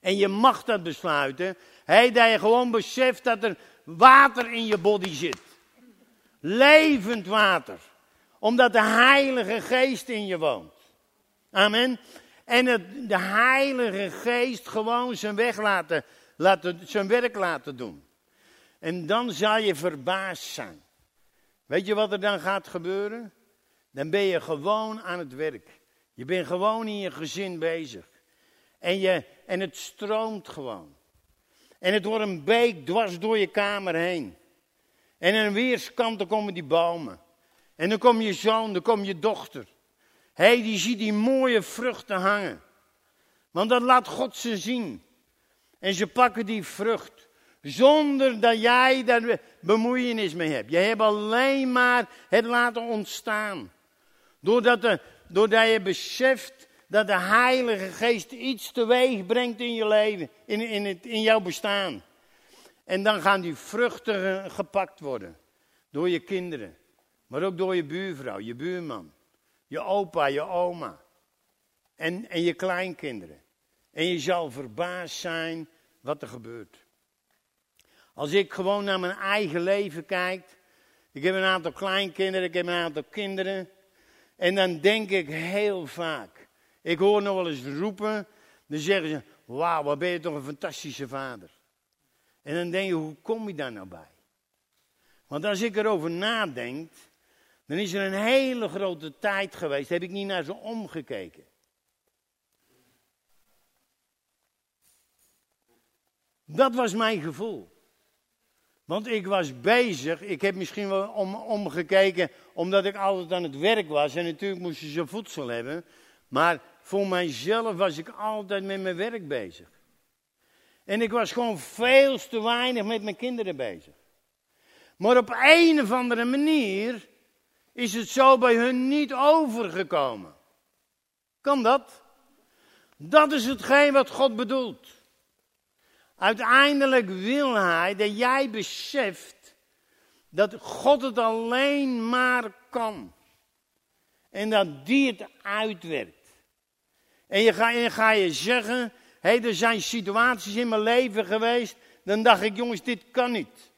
En je mag dat besluiten. Hey, dat je gewoon beseft dat er water in je body zit. Levend water. Omdat de Heilige Geest in je woont. Amen. En de Heilige Geest gewoon zijn weg laten, laten, zijn werk laten doen. En dan zal je verbaasd zijn. Weet je wat er dan gaat gebeuren? Dan ben je gewoon aan het werk. Je bent gewoon in je gezin bezig. En, je, en het stroomt gewoon. En het wordt een beek dwars door je kamer heen. En aan weerskanten komen die bomen. En dan komt je zoon, dan komt je dochter. Hey, die ziet die mooie vruchten hangen. Want dat laat God ze zien. En ze pakken die vrucht. Zonder dat jij daar bemoeienis mee hebt. Je hebt alleen maar het laten ontstaan. Doordat, de, doordat je beseft dat de Heilige Geest iets teweeg brengt in je leven, in, in, het, in jouw bestaan. En dan gaan die vruchten gepakt worden. Door je kinderen. Maar ook door je buurvrouw, je buurman je opa, je oma en, en je kleinkinderen. En je zal verbaasd zijn wat er gebeurt. Als ik gewoon naar mijn eigen leven kijk. Ik heb een aantal kleinkinderen, ik heb een aantal kinderen. En dan denk ik heel vaak. Ik hoor nog wel eens roepen. Dan zeggen ze: Wauw, wat ben je toch een fantastische vader. En dan denk je: hoe kom je daar nou bij? Want als ik erover nadenk. Dan is er een hele grote tijd geweest, heb ik niet naar ze omgekeken. Dat was mijn gevoel. Want ik was bezig, ik heb misschien wel om, omgekeken omdat ik altijd aan het werk was. En natuurlijk moesten ze voedsel hebben. Maar voor mijzelf was ik altijd met mijn werk bezig. En ik was gewoon veel te weinig met mijn kinderen bezig. Maar op een of andere manier is het zo bij hun niet overgekomen. Kan dat? Dat is hetgeen wat God bedoelt. Uiteindelijk wil Hij dat jij beseft dat God het alleen maar kan. En dat die het uitwerkt. En je ga, ga je zeggen, er zijn situaties in mijn leven geweest, dan dacht ik, jongens, dit kan niet.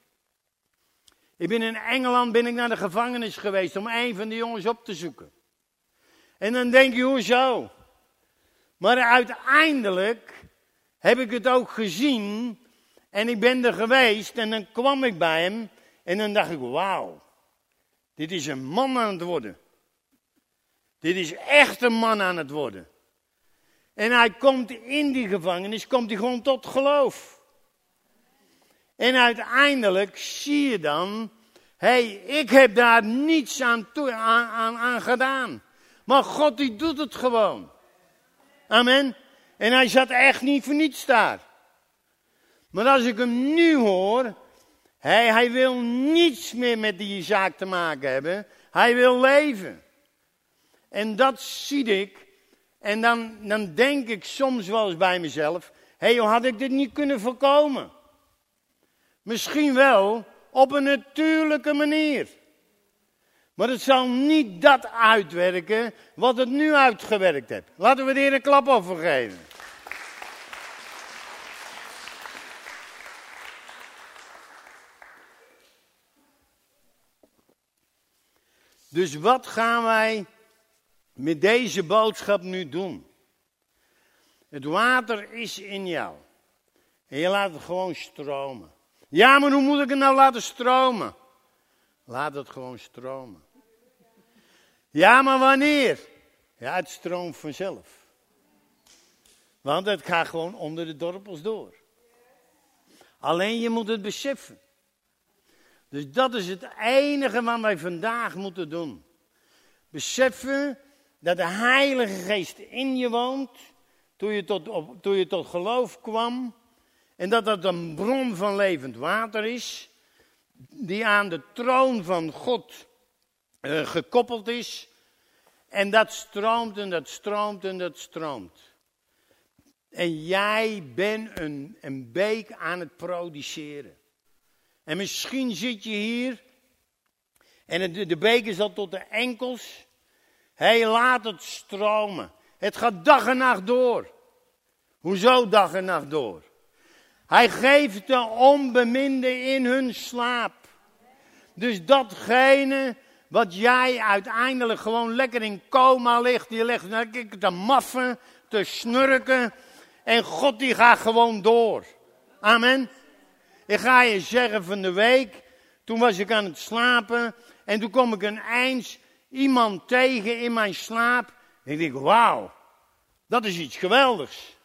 Ik ben in Engeland ben ik naar de gevangenis geweest om een van de jongens op te zoeken. En dan denk je, hoezo? Maar uiteindelijk heb ik het ook gezien en ik ben er geweest en dan kwam ik bij hem en dan dacht ik, wauw, dit is een man aan het worden. Dit is echt een man aan het worden. En hij komt in die gevangenis, komt hij gewoon tot geloof. En uiteindelijk zie je dan, hé, hey, ik heb daar niets aan, toe, aan, aan, aan gedaan. Maar God die doet het gewoon. Amen. En hij zat echt niet voor niets daar. Maar als ik hem nu hoor, hij, hij wil niets meer met die zaak te maken hebben. Hij wil leven. En dat zie ik. En dan, dan denk ik soms wel eens bij mezelf, Hé, hey, had ik dit niet kunnen voorkomen? Misschien wel op een natuurlijke manier. Maar het zal niet dat uitwerken wat het nu uitgewerkt heeft. Laten we er een klap over geven. Dus wat gaan wij met deze boodschap nu doen? Het water is in jou. En je laat het gewoon stromen. Ja, maar hoe moet ik het nou laten stromen? Laat het gewoon stromen. Ja, maar wanneer? Ja, het stroomt vanzelf. Want het gaat gewoon onder de dorpels door. Alleen je moet het beseffen. Dus dat is het enige wat wij vandaag moeten doen. Beseffen dat de Heilige Geest in je woont. Toen je tot, op, toen je tot geloof kwam. En dat dat een bron van levend water is. Die aan de troon van God uh, gekoppeld is. En dat stroomt en dat stroomt en dat stroomt. En jij bent een, een beek aan het produceren. En misschien zit je hier en de beek is al tot de enkels. Hij laat het stromen. Het gaat dag en nacht door. Hoezo dag en nacht door? Hij geeft de onbeminde in hun slaap. Dus datgene wat jij uiteindelijk gewoon lekker in coma ligt, die ligt lekker te maffen, te snurken. En God die gaat gewoon door. Amen. Ik ga je zeggen van de week, toen was ik aan het slapen en toen kom ik een eens iemand tegen in mijn slaap. En ik denk, wauw, dat is iets geweldigs.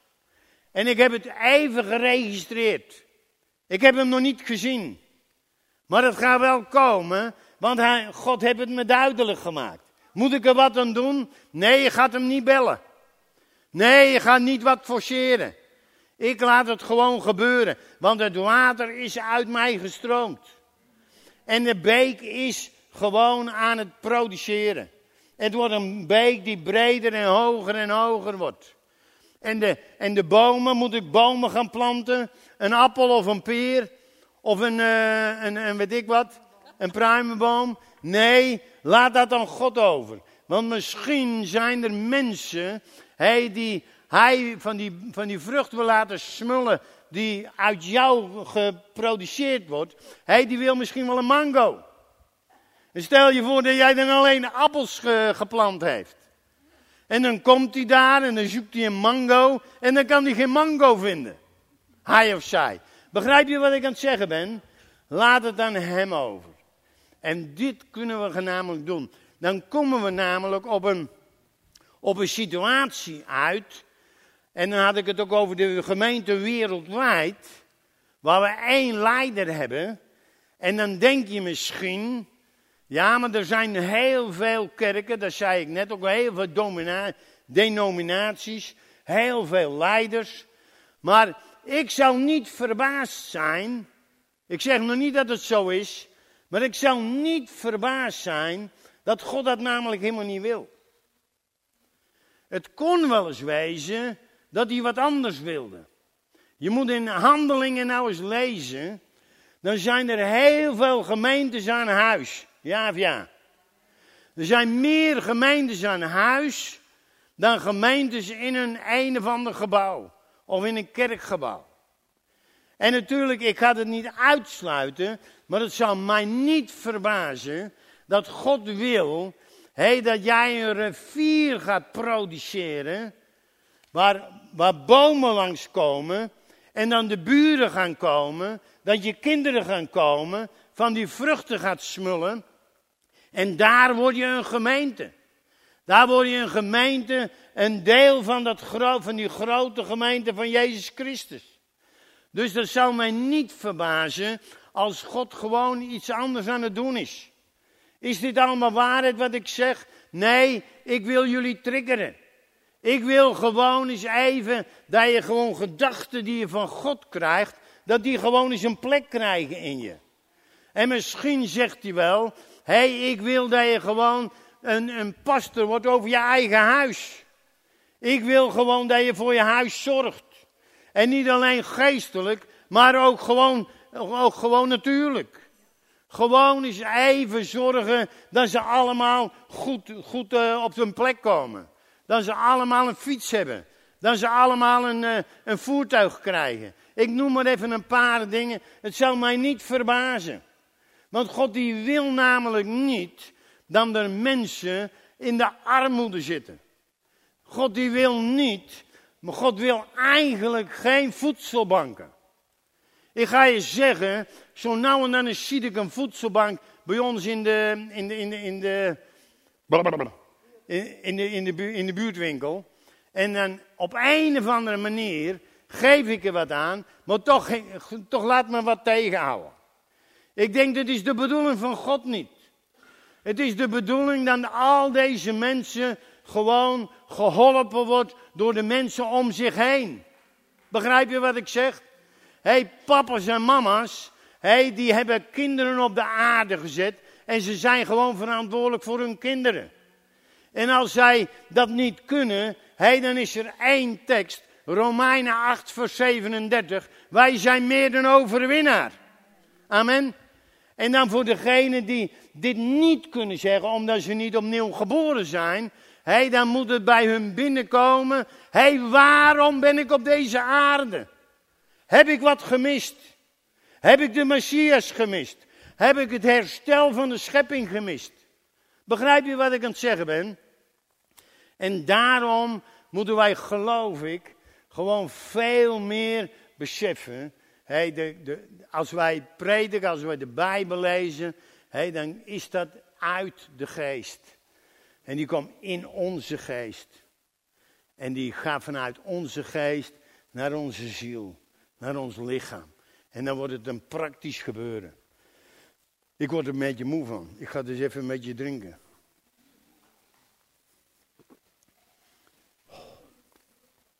En ik heb het even geregistreerd. Ik heb hem nog niet gezien. Maar het gaat wel komen, want hij, God heeft het me duidelijk gemaakt. Moet ik er wat aan doen? Nee, je gaat hem niet bellen. Nee, je gaat niet wat forceren. Ik laat het gewoon gebeuren, want het water is uit mij gestroomd. En de beek is gewoon aan het produceren. Het wordt een beek die breder en hoger en hoger wordt. En de, en de bomen, moet ik bomen gaan planten? Een appel of een peer? Of een, een, een weet ik wat? Een pruimenboom? Nee, laat dat aan God over. Want misschien zijn er mensen hey, die hij van die, van die vrucht wil laten smullen die uit jou geproduceerd wordt. Hij die wil misschien wel een mango. Stel je voor dat jij dan alleen appels geplant heeft. En dan komt hij daar en dan zoekt hij een mango en dan kan hij geen mango vinden. Hij of zij. Begrijp je wat ik aan het zeggen ben? Laat het aan hem over. En dit kunnen we namelijk doen. Dan komen we namelijk op een, op een situatie uit en dan had ik het ook over de gemeente wereldwijd, waar we één leider hebben. En dan denk je misschien, ja, maar er zijn heel veel kerken, dat zei ik net ook, heel veel denominaties, heel veel leiders. Maar ik zou niet verbaasd zijn, ik zeg nog niet dat het zo is, maar ik zou niet verbaasd zijn dat God dat namelijk helemaal niet wil. Het kon wel eens wezen dat hij wat anders wilde. Je moet in handelingen nou eens lezen. Dan zijn er heel veel gemeentes aan huis. Ja of ja? Er zijn meer gemeentes aan huis dan gemeentes in een een of ander gebouw. Of in een kerkgebouw. En natuurlijk, ik ga het niet uitsluiten, maar het zal mij niet verbazen dat God wil hey, dat jij een rivier gaat produceren waar, waar bomen langskomen en dan de buren gaan komen, dat je kinderen gaan komen, van die vruchten gaat smullen. En daar word je een gemeente. Daar word je een gemeente, een deel van, dat van die grote gemeente van Jezus Christus. Dus dat zou mij niet verbazen als God gewoon iets anders aan het doen is. Is dit allemaal waarheid wat ik zeg? Nee, ik wil jullie triggeren. Ik wil gewoon eens even dat je gewoon gedachten die je van God krijgt, dat die gewoon eens een plek krijgen in je. En misschien zegt hij wel, hé, hey, ik wil dat je gewoon een, een pastor wordt over je eigen huis. Ik wil gewoon dat je voor je huis zorgt. En niet alleen geestelijk, maar ook gewoon, ook gewoon natuurlijk. Gewoon eens even zorgen dat ze allemaal goed, goed uh, op hun plek komen. Dat ze allemaal een fiets hebben. Dat ze allemaal een, uh, een voertuig krijgen. Ik noem maar even een paar dingen. Het zou mij niet verbazen. Want God die wil namelijk niet dat er mensen in de armoede zitten. God die wil niet, maar God wil eigenlijk geen voedselbanken. Ik ga je zeggen, zo nou en dan zie ik een voedselbank bij ons in de, in de, in de, in de, in de, in de, in de buurtwinkel. En dan op een of andere manier geef ik er wat aan, maar toch, toch laat me wat tegenhouden. Ik denk dat is de bedoeling van God niet. Het is de bedoeling dat al deze mensen gewoon geholpen wordt door de mensen om zich heen. Begrijp je wat ik zeg? Hé, hey, papa's en mama's, hey, die hebben kinderen op de aarde gezet en ze zijn gewoon verantwoordelijk voor hun kinderen. En als zij dat niet kunnen, hey, dan is er één tekst, Romeinen 8, vers 37. Wij zijn meer dan overwinnaar. Amen. En dan voor degenen die dit niet kunnen zeggen, omdat ze niet opnieuw geboren zijn, hey, dan moet het bij hun binnenkomen. Hé, hey, waarom ben ik op deze aarde? Heb ik wat gemist? Heb ik de Messias gemist? Heb ik het herstel van de schepping gemist? Begrijp je wat ik aan het zeggen ben? En daarom moeten wij, geloof ik, gewoon veel meer beseffen. De, de, als wij prediken, als wij de Bijbel lezen, dan is dat uit de geest. En die komt in onze geest. En die gaat vanuit onze geest naar onze ziel, naar ons lichaam. En dan wordt het een praktisch gebeuren. Ik word er een beetje moe van. Ik ga dus even een beetje drinken.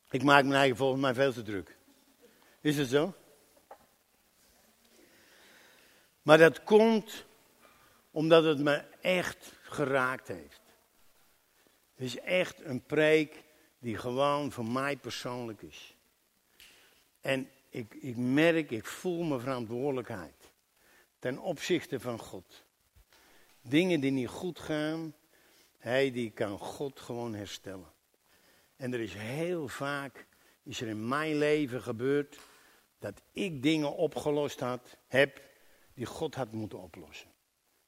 Ik maak mijn eigen volgens mij veel te druk. Is het zo? Maar dat komt omdat het me echt geraakt heeft. Het is echt een preek die gewoon voor mij persoonlijk is. En ik, ik merk, ik voel mijn verantwoordelijkheid ten opzichte van God. Dingen die niet goed gaan, hij die kan God gewoon herstellen. En er is heel vaak, is er in mijn leven gebeurd, dat ik dingen opgelost had, heb, die God had moeten oplossen.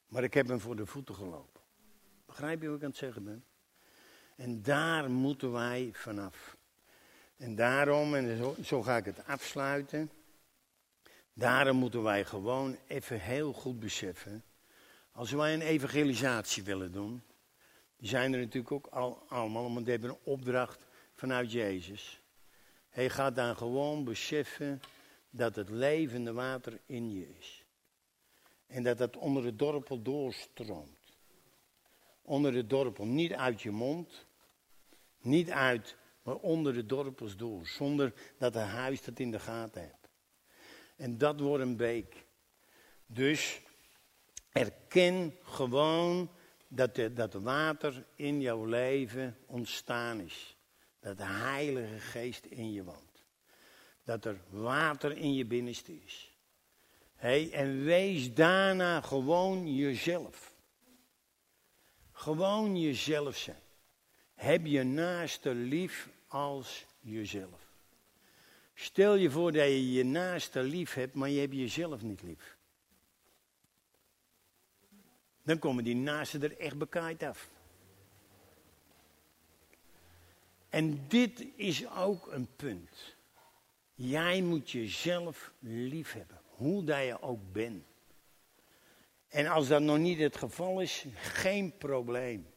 Maar ik heb hem voor de voeten gelopen. Begrijp je wat ik aan het zeggen ben? En daar moeten wij vanaf. En daarom, en zo, ga ik het afsluiten. Daarom moeten wij gewoon even heel goed beseffen. Als wij een evangelisatie willen doen. Die zijn er natuurlijk ook al, allemaal, want die hebben een opdracht vanuit Jezus. Hij gaat dan gewoon beseffen dat het levende water in je is. En dat dat onder de dorpel doorstroomt. Onder de dorpel, niet uit je mond, niet uit, maar onder de dorpels door. Zonder dat de huis dat in de gaten hebt. En dat wordt een beek. Dus erken gewoon dat, de, dat water in jouw leven ontstaan is. Dat de Heilige Geest in je woont. Dat er water in je binnenste is. En wees daarna gewoon jezelf. Gewoon jezelf zijn. Heb je naaste lief als jezelf. Stel je voor dat je je naaste lief hebt, maar je hebt jezelf niet lief. Dan komen die naasten er echt bekaaid af. En dit is ook een punt. Jij moet jezelf lief hebben, hoe dat je ook bent. En als dat nog niet het geval is, geen probleem.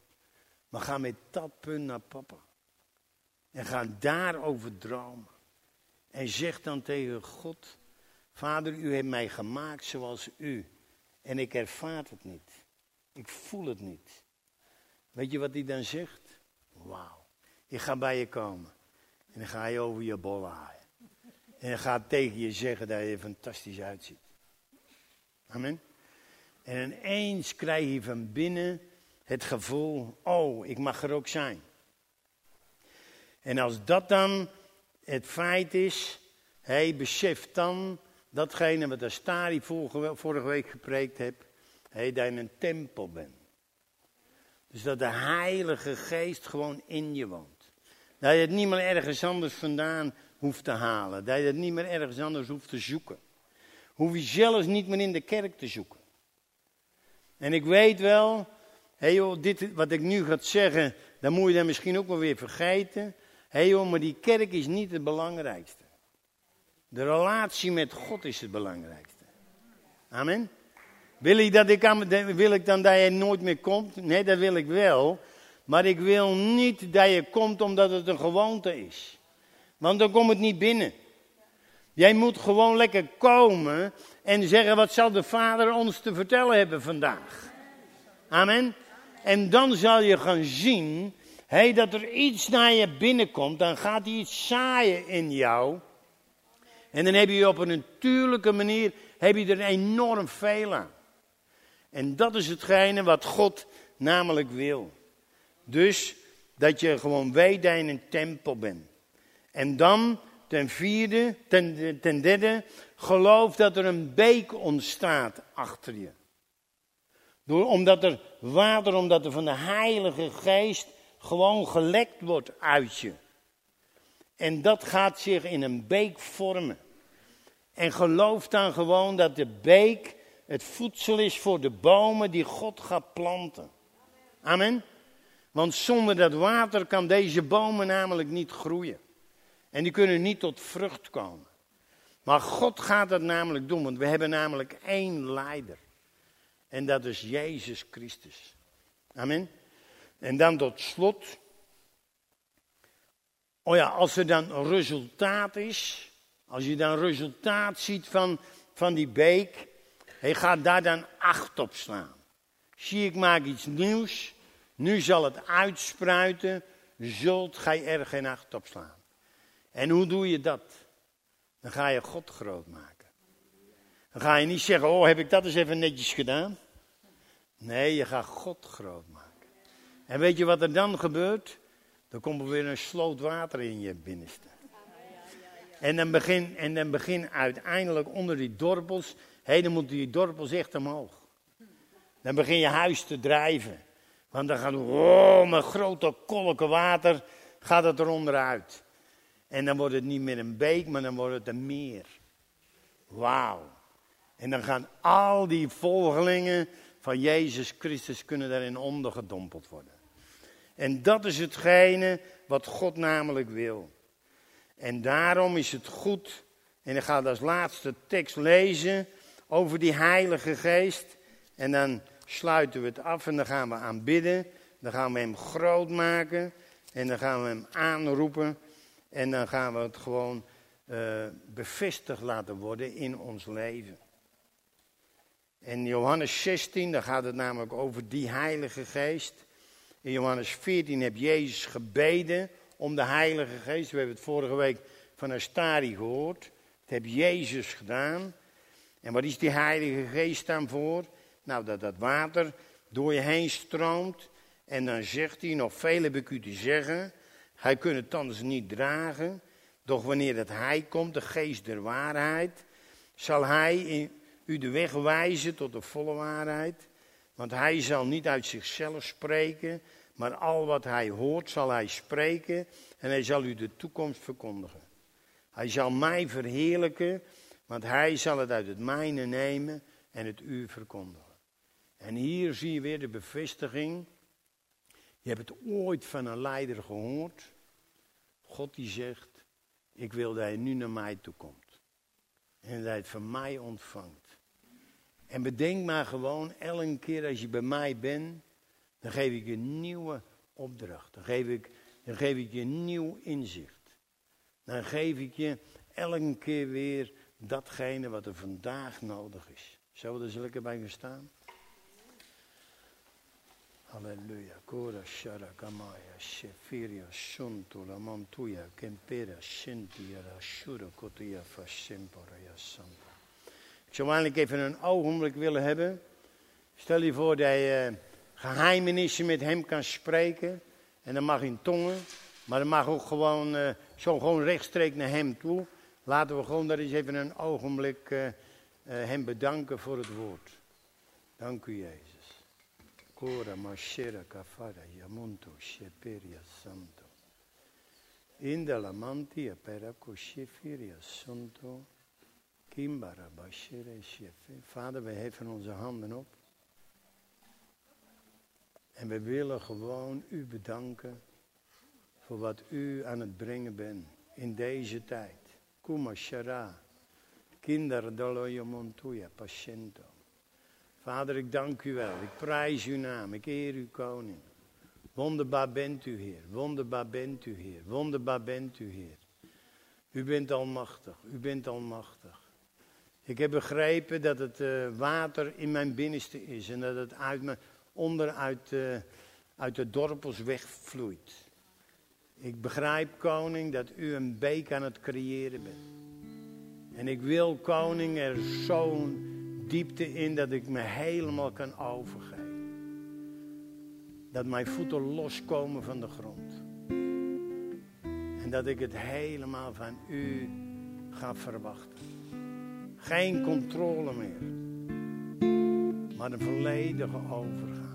Maar ga met dat punt naar papa. En ga daarover dromen. En zeg dan tegen God: Vader, u hebt mij gemaakt zoals u. En ik ervaar het niet. Ik voel het niet. Weet je wat hij dan zegt? Wauw. Ik ga bij je komen. En dan ga je over je bollen haaien. En gaat tegen je zeggen dat je fantastisch uitziet. Amen. En ineens krijg je van binnen het gevoel, oh, ik mag er ook zijn. En als dat dan het feit is, Hij beseft dan datgene wat Astari vorige week gepreekt heb. Hij dat je een tempel bent. Dus dat de Heilige Geest gewoon in je woont. Dat je het niet meer ergens anders vandaan hoeft te halen. Dat je het niet meer ergens anders hoeft te zoeken. Hoef je zelfs niet meer in de kerk te zoeken. En ik weet wel, hé joh, dit wat ik nu ga zeggen, dan moet je dat misschien ook wel weer vergeten. Hé joh, maar die kerk is niet het belangrijkste. De relatie met God is het belangrijkste. Amen. Wil ik, dat ik, wil ik dan dat je nooit meer komt? Nee, dat wil ik wel. Maar ik wil niet dat je komt omdat het een gewoonte is. Want dan komt het niet binnen. Jij moet gewoon lekker komen en zeggen: wat zal de Vader ons te vertellen hebben vandaag? Amen. En dan zal je gaan zien hey, dat er iets naar je binnenkomt. Dan gaat hij iets zaaien in jou. En dan heb je op een natuurlijke manier heb je er enorm veel aan. En dat is hetgene wat God namelijk wil. Dus dat je gewoon je een tempel bent. En dan ten vierde, ten, derde, geloof dat er een beek ontstaat achter je. Door, omdat er water, omdat er van de Heilige Geest gewoon gelekt wordt uit je. En dat gaat zich in een beek vormen. En geloof dan gewoon dat de beek het voedsel is voor de bomen die God gaat planten. Amen. Want zonder dat water kan deze bomen namelijk niet groeien. En die kunnen niet tot vrucht komen. Maar God gaat dat namelijk doen, want we hebben namelijk één leider. En dat is Jezus Christus. Amen. En dan tot slot. Oh ja, als er dan resultaat is, als je dan resultaat ziet van, van die beek, hij gaat daar dan acht op slaan. Zie, ik maak iets nieuws, nu zal het uitspruiten, zult gij er geen acht op slaan. En hoe doe je dat? Dan ga je God groot maken. Dan ga je niet zeggen, oh heb ik dat eens even netjes gedaan. Nee, je gaat God groot maken. En weet je wat er dan gebeurt? Dan komt er weer een sloot water in je binnenste. En dan begin, en dan begin uiteindelijk onder die dorpels, hé, dan moeten die dorpels echt omhoog. Dan begin je huis te drijven. Want dan gaat, oh, met grote kolken water gaat het eronder uit. En dan wordt het niet meer een beek, maar dan wordt het een meer. Wauw. En dan gaan al die volgelingen van Jezus Christus kunnen daarin ondergedompeld worden. En dat is hetgene wat God namelijk wil. En daarom is het goed, en ik ga als laatste tekst lezen over die Heilige Geest. En dan sluiten we het af en dan gaan we aanbidden. Dan gaan we hem groot maken en dan gaan we hem aanroepen. En dan gaan we het gewoon uh, bevestigd laten worden in ons leven. In Johannes 16, daar gaat het namelijk over die Heilige Geest. In Johannes 14 heb Jezus gebeden om de Heilige Geest. We hebben het vorige week van Astari gehoord. Dat heb Jezus gedaan. En wat is die Heilige Geest dan voor? Nou, dat dat water door je heen stroomt. En dan zegt hij, nog veel heb ik u te zeggen. Hij kunt het niet dragen. Doch wanneer dat hij komt, de geest der waarheid, zal hij u de weg wijzen tot de volle waarheid. Want hij zal niet uit zichzelf spreken, maar al wat hij hoort zal hij spreken en hij zal u de toekomst verkondigen. Hij zal mij verheerlijken, want hij zal het uit het mijne nemen en het u verkondigen. En hier zie je weer de bevestiging. Je hebt het ooit van een leider gehoord. God die zegt, ik wil dat hij nu naar mij toe komt. En dat hij het van mij ontvangt. En bedenk maar gewoon, elke keer als je bij mij bent, dan geef ik je een nieuwe opdracht. Dan geef ik, dan geef ik je nieuw inzicht. Dan geef ik je elke keer weer datgene wat er vandaag nodig is. Zullen we er zulke bij gaan? Halleluja. Kora shara kamaya shefiria shuntu la mantuya kempera shintia la shura kotia fashempora ya santa. Ik zou eigenlijk even een ogenblik willen hebben. Stel je voor dat je geheimenissen met hem kan spreken. En dat mag in tongen. Maar dat mag ook gewoon, uh, zo gewoon rechtstreeks naar hem toe. Laten we gewoon daar eens even een ogenblik uh, uh, hem bedanken voor het woord. Dank u, Jezus. Cora, Mashera, Kafara, Yamunto, Sheperia, Santo. Inda la mantia peraco shefiria santo. Kimbara bashere shefe. Vader, wij heffen onze handen op. En we willen gewoon u bedanken voor wat u aan het brengen bent in deze tijd. Kuma shara. Kinder doloyo montuya patiento. Vader, ik dank u wel. Ik prijs uw naam. Ik eer uw koning. Wonderbaar bent u, Heer. Wonderbaar bent u, Heer. Wonderbaar bent u, Heer. U bent almachtig. U bent almachtig. Ik heb begrepen dat het uh, water in mijn binnenste is en dat het uit me, onderuit uh, uit de dorpels wegvloeit. Ik begrijp, koning, dat u een beek aan het creëren bent. En ik wil, koning, er zo'n diepte in dat ik me helemaal kan overgeven. Dat mijn voeten loskomen van de grond. En dat ik het helemaal van u ga verwachten. Geen controle meer. Maar een volledige overgave.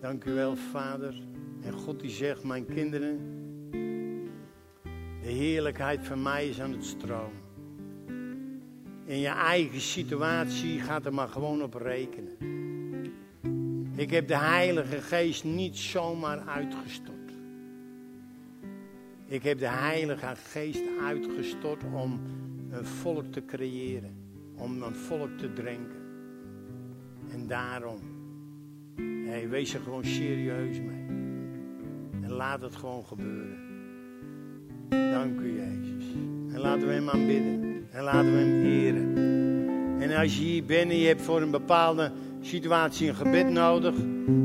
Dank u wel, Vader. En God die zegt, mijn kinderen, de heerlijkheid van mij is aan het stromen. In je eigen situatie gaat er maar gewoon op rekenen. Ik heb de Heilige Geest niet zomaar uitgestort. Ik heb de Heilige Geest uitgestort om een volk te creëren. Om een volk te drinken. En daarom, hey, wees er gewoon serieus mee. En laat het gewoon gebeuren. Dank u, Jezus. En laten we hem aanbidden. En laten we hem eren. En als je hier bent en je hebt voor een bepaalde situatie een gebed nodig.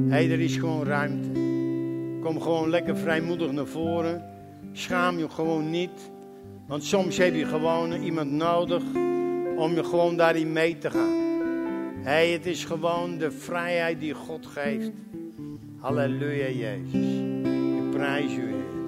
Hey, er is gewoon ruimte. Kom gewoon lekker vrijmoedig naar voren. Schaam je gewoon niet. Want soms heb je gewoon iemand nodig om je gewoon daarin mee te gaan. Hey, het is gewoon de vrijheid die God geeft. Halleluja, Jezus. Ik prijs u.